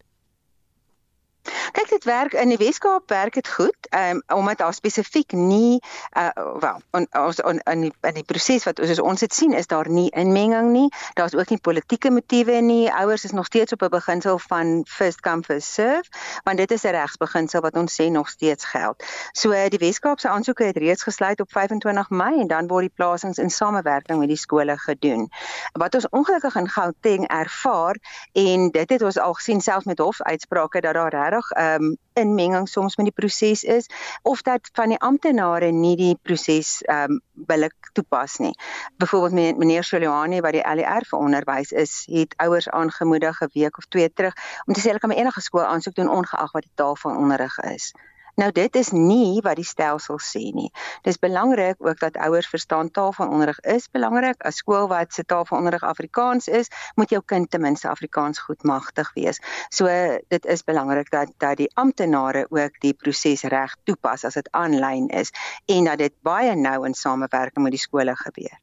Kyk dit werk in die Weskaap werk dit goed. Um, omdat daar spesifiek nie uh wel ons in in die in die proses wat ons ons het sien is daar nie inmenging nie. Daar's ook nie politieke motiewe nie. Ouers is nog steeds op 'n beginsel van first come first serve, want dit is 'n regsbeginsel wat ons sê nog steeds geld. So die Weskaap se aansoeke het reeds gesluit op 25 Mei en dan word die plasings in samewerking met die skole gedoen. Wat ons ongelukkig in Gauteng ervaar en dit het ons al gesien selfs met hofuitsprake dat daar regtig ehm um, inmenging soms met die proses is of dat van die amptenare nie die proses ehm um, billik toepas nie. Byvoorbeeld meneer Soliani wat die LER vir onderwys is, het ouers aangemoedig 'n week of twee terug om te sê hulle kan enige skool aansoek doen ongeag wat die taal van onderrig is. Nou dit is nie wat die stelsel sê nie. Dis belangrik ook dat ouers verstaan taal van onderrig is belangrik. 'n Skool wat se taal van onderrig Afrikaans is, moet jou kind ten minste Afrikaans goed magtig wees. So dit is belangrik dat dat die amptenare ook die proses reg toepas as dit aanlyn is en dat dit baie nou in samewerking met die skole gebeur.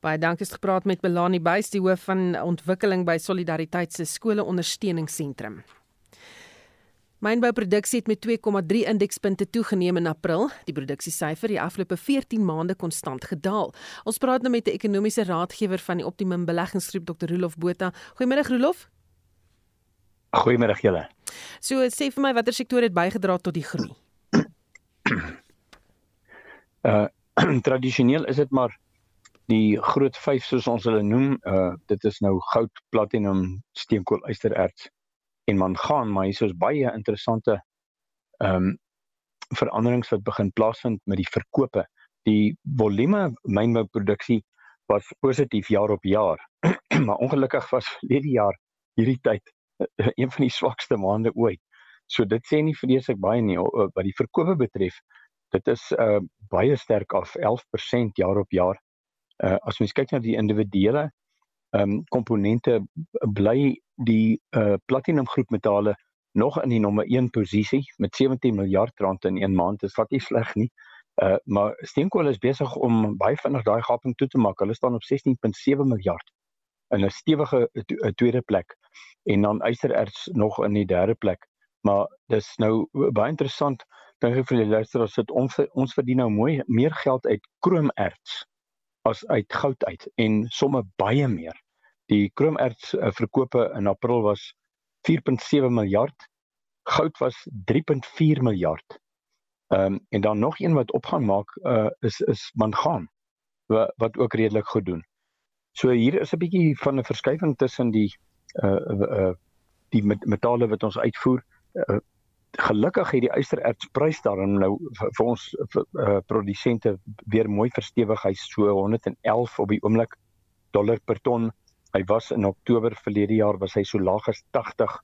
Baie dankie het gepraat met Belani Buys die hoof van ontwikkeling by Solidariteit se skole ondersteuningsentrum. Mynbouproduksie het met 2,3 indekspunte toegeneem in April. Die produksiesyfer die afgelope 14 maande konstant gedaal. Ons praat nou met 'n ekonomiese raadgewer van die Optimum Beleggingsgroep Dr. Rolof Botha. Goeiemôre Rolof. Goeiemôre julle. So sê vir my watter sektore het bygedra tot die groei? Uh tradisioneel is dit maar die groot 5 soos ons hulle noem, uh dit is nou goud, platinum, steenkool, ystererts en man gaan maar hier is baie interessante ehm um, veranderings wat begin plaasvind met die verkope. Die volume mynbouproduksie was positief jaar op jaar. maar ongelukkig was hierdie jaar hierdie tyd eh, een van die swakste maande ooit. So dit sê nie vreeslik baie nie wat die verkope betref. Dit is uh baie sterk af 11% jaar op jaar. Uh as mens kyk na die individuele ehm um, komponente bly die uh platinum groep metale nog in die nommer 1 posisie met 17 miljard rand in 1 maand. Dit vat nie sleg nie. Uh maar steenkool is besig om baie vinnig daai gaping toe te maak. Hulle staan op 16.7 miljard in 'n stewige tweede plek en dan ystererts nog in die derde plek. Maar dis nou baie interessant dink ek vir die luisteraars dat ons ons verdien nou mooi meer geld uit kroomerts as uit goud uit en somme baie meer. Die kroomerts uh, verkope in April was 4.7 miljard. Goud was 3.4 miljard. Ehm um, en dan nog een wat opgaan maak uh, is is mangaan wat, wat ook redelik goed doen. So hier is 'n bietjie van 'n verskywing tussen die uh uh die met metale wat ons uitvoer uh, gelukkig het die ysterertsprys daarin nou vir, vir ons vir, uh, produsente weer mooi verstewig. Hy's so 111 op die oomblik dollar per ton. Hy was in Oktober verlede jaar was hy so laag as 80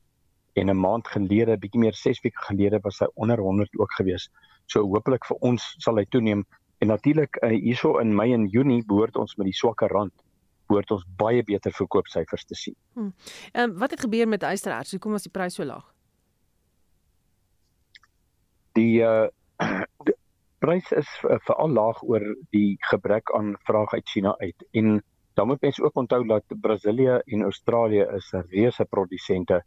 en 'n maand gelede, bietjie meer 6 weke gelede was hy onder 100 ook gewees. So hopelik vir ons sal hy toeneem en natuurlik uh, hierso in Mei en Junie behoort ons met die swakker rand behoort ons baie beter verkoopsyfers te sien. Hm. Ehm um, wat het gebeur met ystererts? Hoekom was die prys so laag? Die uh die prys is uh, veral laag oor die gebrek aan vraag uit China uit. En dan moet mens ook onthou dat Brasilië en Australië is reuse produsente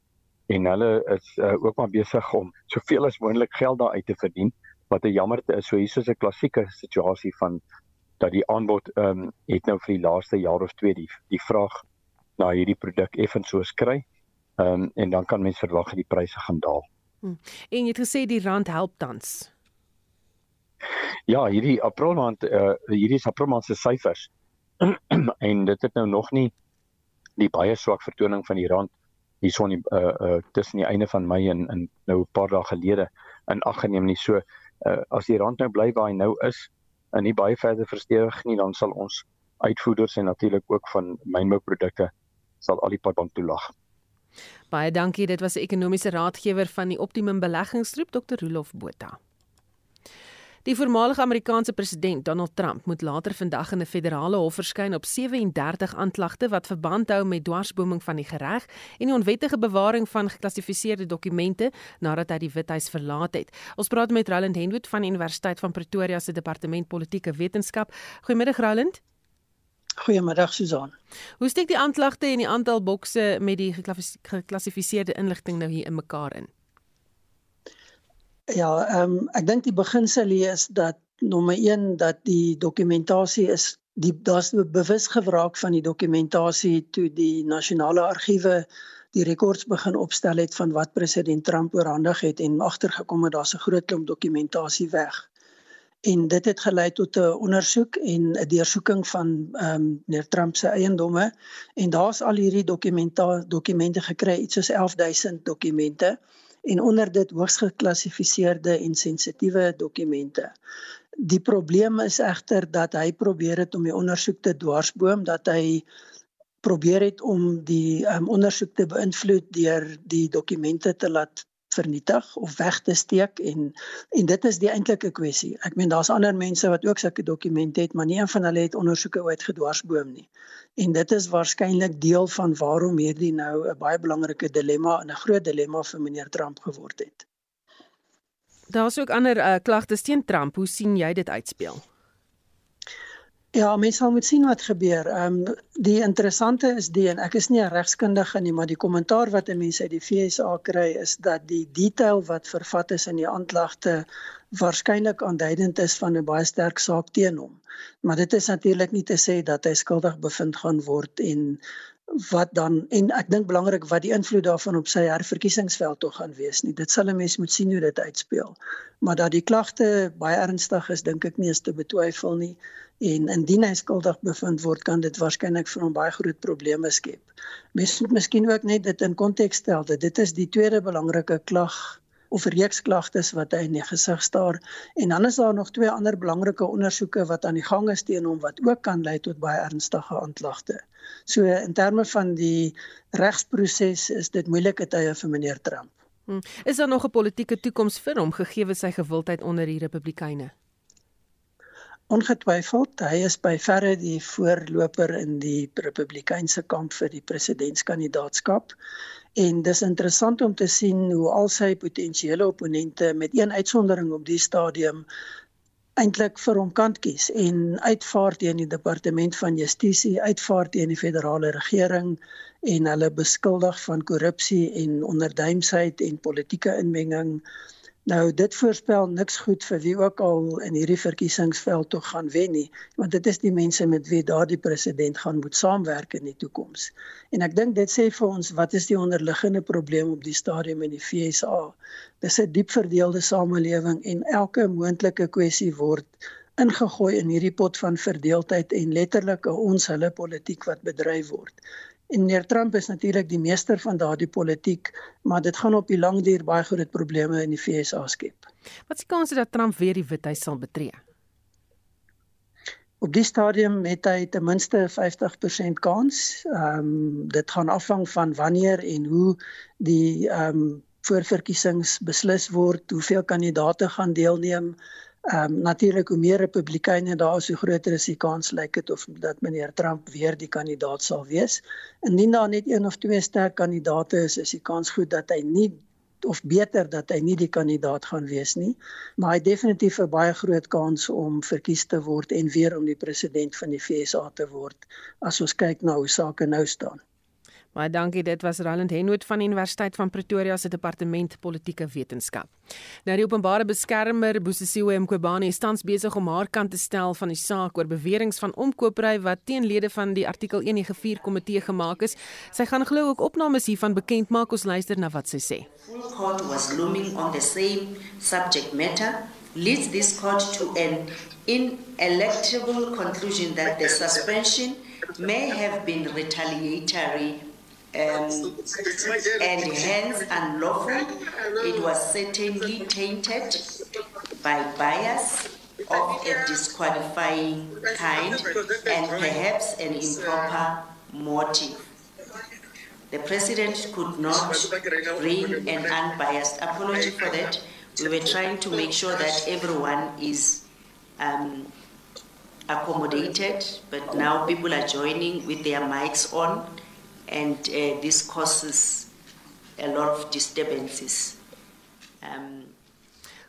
en hulle is uh, ook maar besig om soveel as moontlik geld daar uit te verdien. Wat 'n jammerte is so hier is 'n klassieke situasie van dat die aanbod ehm um, het nou vir die laaste jaar of twee die die vraag na hierdie produk effens soos kry. Ehm um, en dan kan mens verwag dat die pryse gaan daal. En jy het gesê die rand help tans. Ja, hierdie April maand uh hierdie is April maand se syfers. en dit het nou nog nie die baie swak vertoning van die rand hierson die uh uh tussen die einde van Mei en in nou 'n paar dae gelede in ag geneem nie. So uh as die rand nou bly waar hy nou is en nie baie verder verstewig nie, dan sal ons uitvoerders en natuurlik ook van mynbouprodukte sal al die pad bank toelaag. Baie dankie. Dit was 'n ekonomiese raadgewer van die Optimum Beleggingsgroep, Dr. Rolof Botha. Die voormalige Amerikaanse president Donald Trump moet later vandag in 'n federale hof verskyn op 37 aanklagte wat verband hou met dwarsboming van die gereg en die onwettige bewaring van geklassifiseerde dokumente nadat hy die Withuis verlaat het. Ons praat met Roland Henwood van die Universiteit van Pretoria se departement politieke wetenskap. Goeiemiddag Roland. Goeiemiddag Susan. Hoe steek die aanklagte en die aantal bokse met die geklassifiseerde inligting nou hier in mekaar in? Ja, ehm um, ek dink die beginsel hier is dat nommer 1 dat die dokumentasie is die daar's bewus gewraak van die dokumentasie toe die nasionale argiewe die rekords begin opstel het van wat president Trump oorhandig het en agtergekom het daar's 'n groot klomp dokumentasie weg en dit het gelei tot 'n ondersoek en 'n deursoeking van ehm um, meneer Trump se eiendomme en daar's al hierdie dokumente dokumente gekry iets soos 11000 dokumente en onder dit hoogs geklassifiseerde en sensitiewe dokumente. Die probleem is egter dat hy probeer het om die ondersoek te dwarsboom dat hy probeer het om die um, ondersoek te beïnvloed deur die dokumente te laat vernietig of weg te steek en en dit is die eintlike kwessie. Ek meen daar's ander mense wat ook sulke dokumente het, maar nie een van hulle het ondersoeke ooit gedwarsboom nie. En dit is waarskynlik deel van waarom hierdie nou 'n baie belangrike dilemma en 'n groot dilemma vir meneer Trump geword het. Daar's ook ander uh, klagtes teen Trump. Hoe sien jy dit uitspeel? Ja, mense sal moet sien wat gebeur. Ehm um, die interessante is die en ek is nie 'n regskundige nie, maar die kommentaar wat mense uit die FSA kry is dat die detail wat vervat is in die aanklagte waarskynlik aanduidend is van 'n baie sterk saak teen hom. Maar dit is natuurlik nie te sê dat hy skuldig bevind gaan word en wat dan en ek dink belangrik wat die invloed daarvan op sy herverkiesingsveld tog gaan wees nie. Dit sal 'n mens moet sien hoe dit uitspeel. Maar dat die klagte baie ernstig is, dink ek nie is te betwyfel nie en indien hy skuldig bevind word kan dit waarskynlik vir hom baie groot probleme skep. Mens moet miskien ook net dit in konteks stel dat dit is die tweede belangrike klag of reeks klagtes wat hy in die gesig staar en dan is daar nog twee ander belangrike ondersoeke wat aan die gang is teen hom wat ook kan lei tot baie ernstige aanklagte. So in terme van die regsproses is dit moeilike tye vir meneer Trump. Hmm. Is daar nog 'n politieke toekoms vir hom gegee sy gewildheid onder die Republikeine? Ongetwyfeld, hy is by verre die voorloper in die Republikeinse kamp vir die presidentskandidaatskap. En dis interessant om te sien hoe al sy potensiële opponente met een uitsondering op die stadium eintlik vir hom kant kies en uitvaar teen die departement van justisie, uitvaar teen die federale regering en hulle beskuldig van korrupsie en onderduimsheid en politieke inmenging. Nou dit voorspel niks goed vir wie ook al in hierdie verkiesingsveld tog gaan wen nie, want dit is die mense met wie daardie president gaan moet saamwerk in die toekoms. En ek dink dit sê vir ons wat is die onderliggende probleem op die stadium in die FSA. Dis 'n diep verdeelde samelewing en elke moontlike kwessie word ingegooi in hierdie pot van verdeeldheid en letterlik 'n ons hulle politiek wat bedryf word. En meneer Trump is natuurlik die meester van daardie politiek, maar dit gaan op die lang duur baie groot probleme in die FSA skep. Wat is die kans dat Trump weer die Withuis sal betree? Op die stadium het hy ten minste 50% kans. Ehm um, dit gaan afhang van wanneer en hoe die ehm um, voorverkiesings beslis word, hoeveel kandidaate gaan deelneem. Ehm um, natuurlik hoe meer republikeine daar is, hoe groter is die kans lyk dit of dat meneer Trump weer die kandidaat sal wees. Indien daar net een of twee sterk kandidaate is, is die kans goed dat hy nie of beter dat hy nie die kandidaat gaan wees nie, maar hy definitief 'n baie groot kans om verkies te word en weer om die president van die FSA te word as ons kyk na hoe sake nou staan. Baie dankie. Dit was Roland Henwood van Universiteit van Pretoria se departement politieke wetenskap. Nou die openbare beskermer Bosisiwe Mqobane is tans besig om haar kant te stel van die saak oor beweringe van omkoopry wat teen lede van die artikel 194 komitee gemaak is. Sy gaan glo ook opnames hiervan bekend maak. Ons luister na wat sy sê. Full court was looming on the same subject matter leads this court to an inelectable conclusion that the suspension may have been retaliatory um, and hence unlawful. It was certainly tainted by bias of a disqualifying kind and perhaps an improper motive. The President could not bring an unbiased apology for that. We were trying to make sure that everyone is um, accommodated, but now people are joining with their mics on and uh, this causes a lot of disturbances. Um,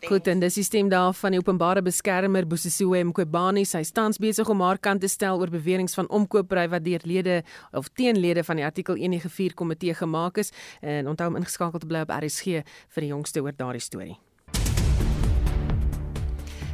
Goed, en dis die stem daar van die openbare beskermer Bosisiwe Mqobane. Sy staan besig om haar kant te stel oor beweringe van omkoopry wat deur lede of teenlede van die artikel 194 komitee gemaak is. En onthou om ingeskakel te bly op RSG vir die jongste oor daardie storie.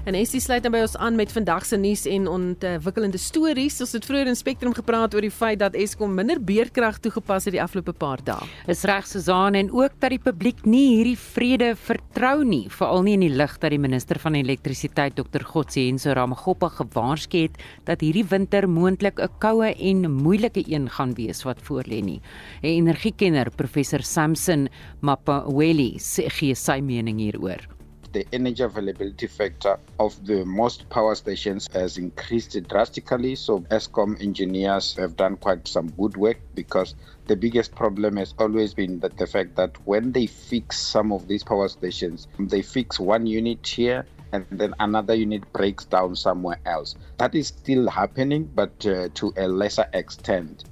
En Estie sluit dan by ons aan met vandag se nuus en ontwikkelende stories. Ons het vroeër in Spectrum gepraat oor die feit dat Eskom minder beerkrag toegepas het die afgelope paar dae. Is reg Suzan en ook dat die publiek nie hierdie vrede vertrou nie, veral nie in die lig dat die minister van elektrisiteit Dr. Godsienso Ramagoppa gewaarsku het dat hierdie winter moontlik 'n koue en moeilike een gaan wees wat voorlê nie. 'n Energiekenner, professor Samson Mapaweli, gee sy mening hieroor. The energy availability factor of the most power stations has increased drastically. So ESCOM engineers have done quite some good work because the biggest problem has always been that the fact that when they fix some of these power stations, they fix one unit here and then another unit breaks down somewhere else. That is still happening, but uh, to a lesser extent.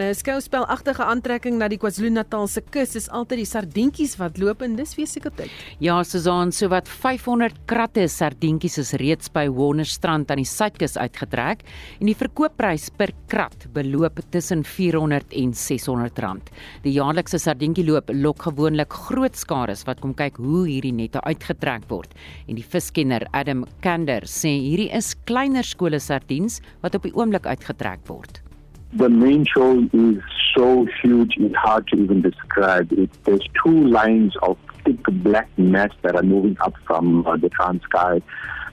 Nou skouspelagtige aantrekking na die KwaZulu-Natal se kus is altyd die sardientjies wat loop en dis weer seker tyd. Ja, Suzan, so wat 500 kratte sardientjies is reeds by Wonderstrand aan die suidkus uitgetrek en die verkoopprys per krat beloop tussen 400 en 600 rand. Die jaarlikse sardientjieloop lok gewoonlik groot skares wat kom kyk hoe hierdie nette uitgetrek word. En die viskenner Adam Kander sê hierdie is kleiner skole sardiens wat op die oomblik uitgetrek word. The main show is so huge, it's hard to even describe. It, there's two lines of thick black mess that are moving up from uh, the Transkei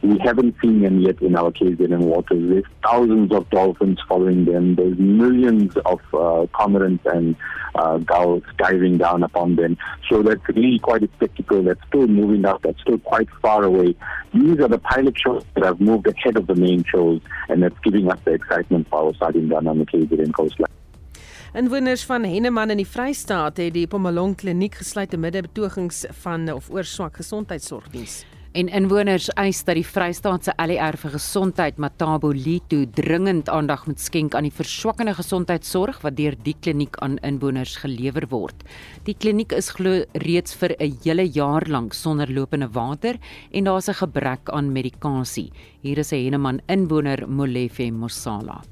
we haven't seen them yet in our KZN waters. There's thousands of dolphins following them. There's millions of uh, cormorants and uh, gulls diving down upon them. So that's really quite a spectacle that's still moving up, that's still quite far away. These are the pilot shows that have moved ahead of the main shows, and that's giving us the excitement for our starting down on the KZN coastline. Inwoners van Henneman in die Vrystaat het die Pomalong kliniek gesluit te midde betogings van of oor swak gesondheidsorgdiens. En inwoners eis dat die Vrystaatse ALR vir gesondheid Matabo Lito dringend aandag moet skenk aan die verswakkende gesondheidsorg wat deur die kliniek aan inwoners gelewer word. Die kliniek is glo reeds vir 'n hele jaar lank sonder lopende water en daar's 'n gebrek aan medikasie. Hier is 'n Henneman inwoner Molefe Mosala.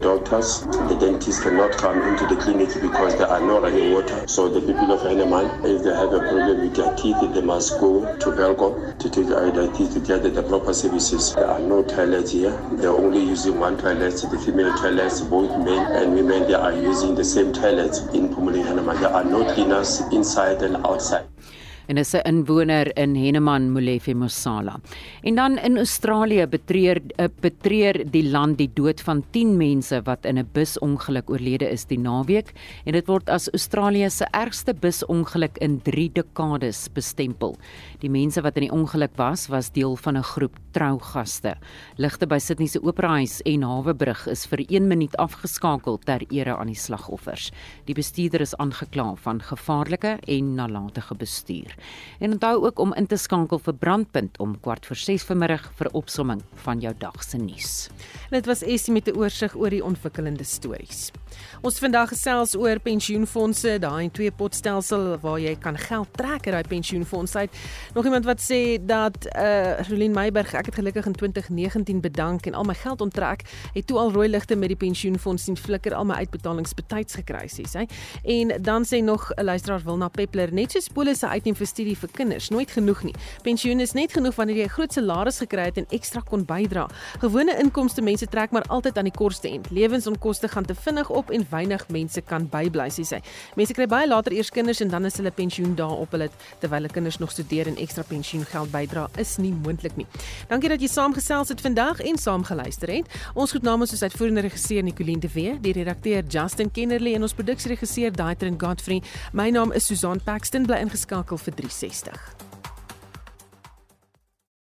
Doctors, the dentists cannot come into the clinic because there are no running water. So the people of Eneman, if they have a problem with their teeth, they must go to Belco to take their teeth to get the proper services. There are no toilets here. They're only using one toilet, the female toilets, both men and women, they are using the same toilets in Pumuli Eneman. There are no cleaners inside and outside. En is 'n inwoner in Henneman Molefe Mosala. En dan in Australië betreur eh, betreur die land die dood van 10 mense wat in 'n busongeluk oorlede is die naweek en dit word as Australië se ergste busongeluk in 3 dekades bestempel. Die mense wat in die ongeluk was, was deel van 'n groep trougaste. Ligte by Sydney se Operahuis en Hawebrug is vir 1 minuut afgeskakel ter ere aan die slagoffers. Die bestuurder is aangekla van gevaarlike en nalatige bestuur. En onthou ook om in te skakel vir Brandpunt om kwart voor 6 vanmiddag vir opsomming van jou dag se nuus. Dit was Essie met 'n oorsig oor die ontwikkelende stories. Ons vandag gesels oor pensioenfonde, daai twee potstelsel waar jy kan geld trek uit daai pensioenfonds uit. Nog iemand wat sê dat uh Rolien Meiberg, ek het gelukkig in 2019 bedank en al my geld onttrek, het toe al rooi ligte met die pensioenfonds sien flikker al my uitbetalings betyds gekry sê hy. En dan sê nog 'n luisteraar wil na Peppler net so polisse uitneem vir studie vir kinders, nooit genoeg nie. Pensioen is net genoeg wanneer jy 'n groot salaris gekry het en ekstra kon bydra. Gewone inkomste mense trek maar altyd aan die kortste end. Lewensonkoste gaan te vinnig op en weinig mense kan bybly, sê sy. Mense kry baie later eers kinders en dan is hulle pensioen daar op hulle terwyl hulle kinders nog studeer en ekstra pensioengeld bydra is nie moontlik nie. Dankie dat jy saamgesels het vandag en saam geluister het. Ons groet namens ons uitvoerende regisseur Nicoline de Wee, die redakteur Justin Kennerly en ons produksieregisseur Daitrin Godfrey. My naam is Susan Paxton bly ingeskakel vir 360.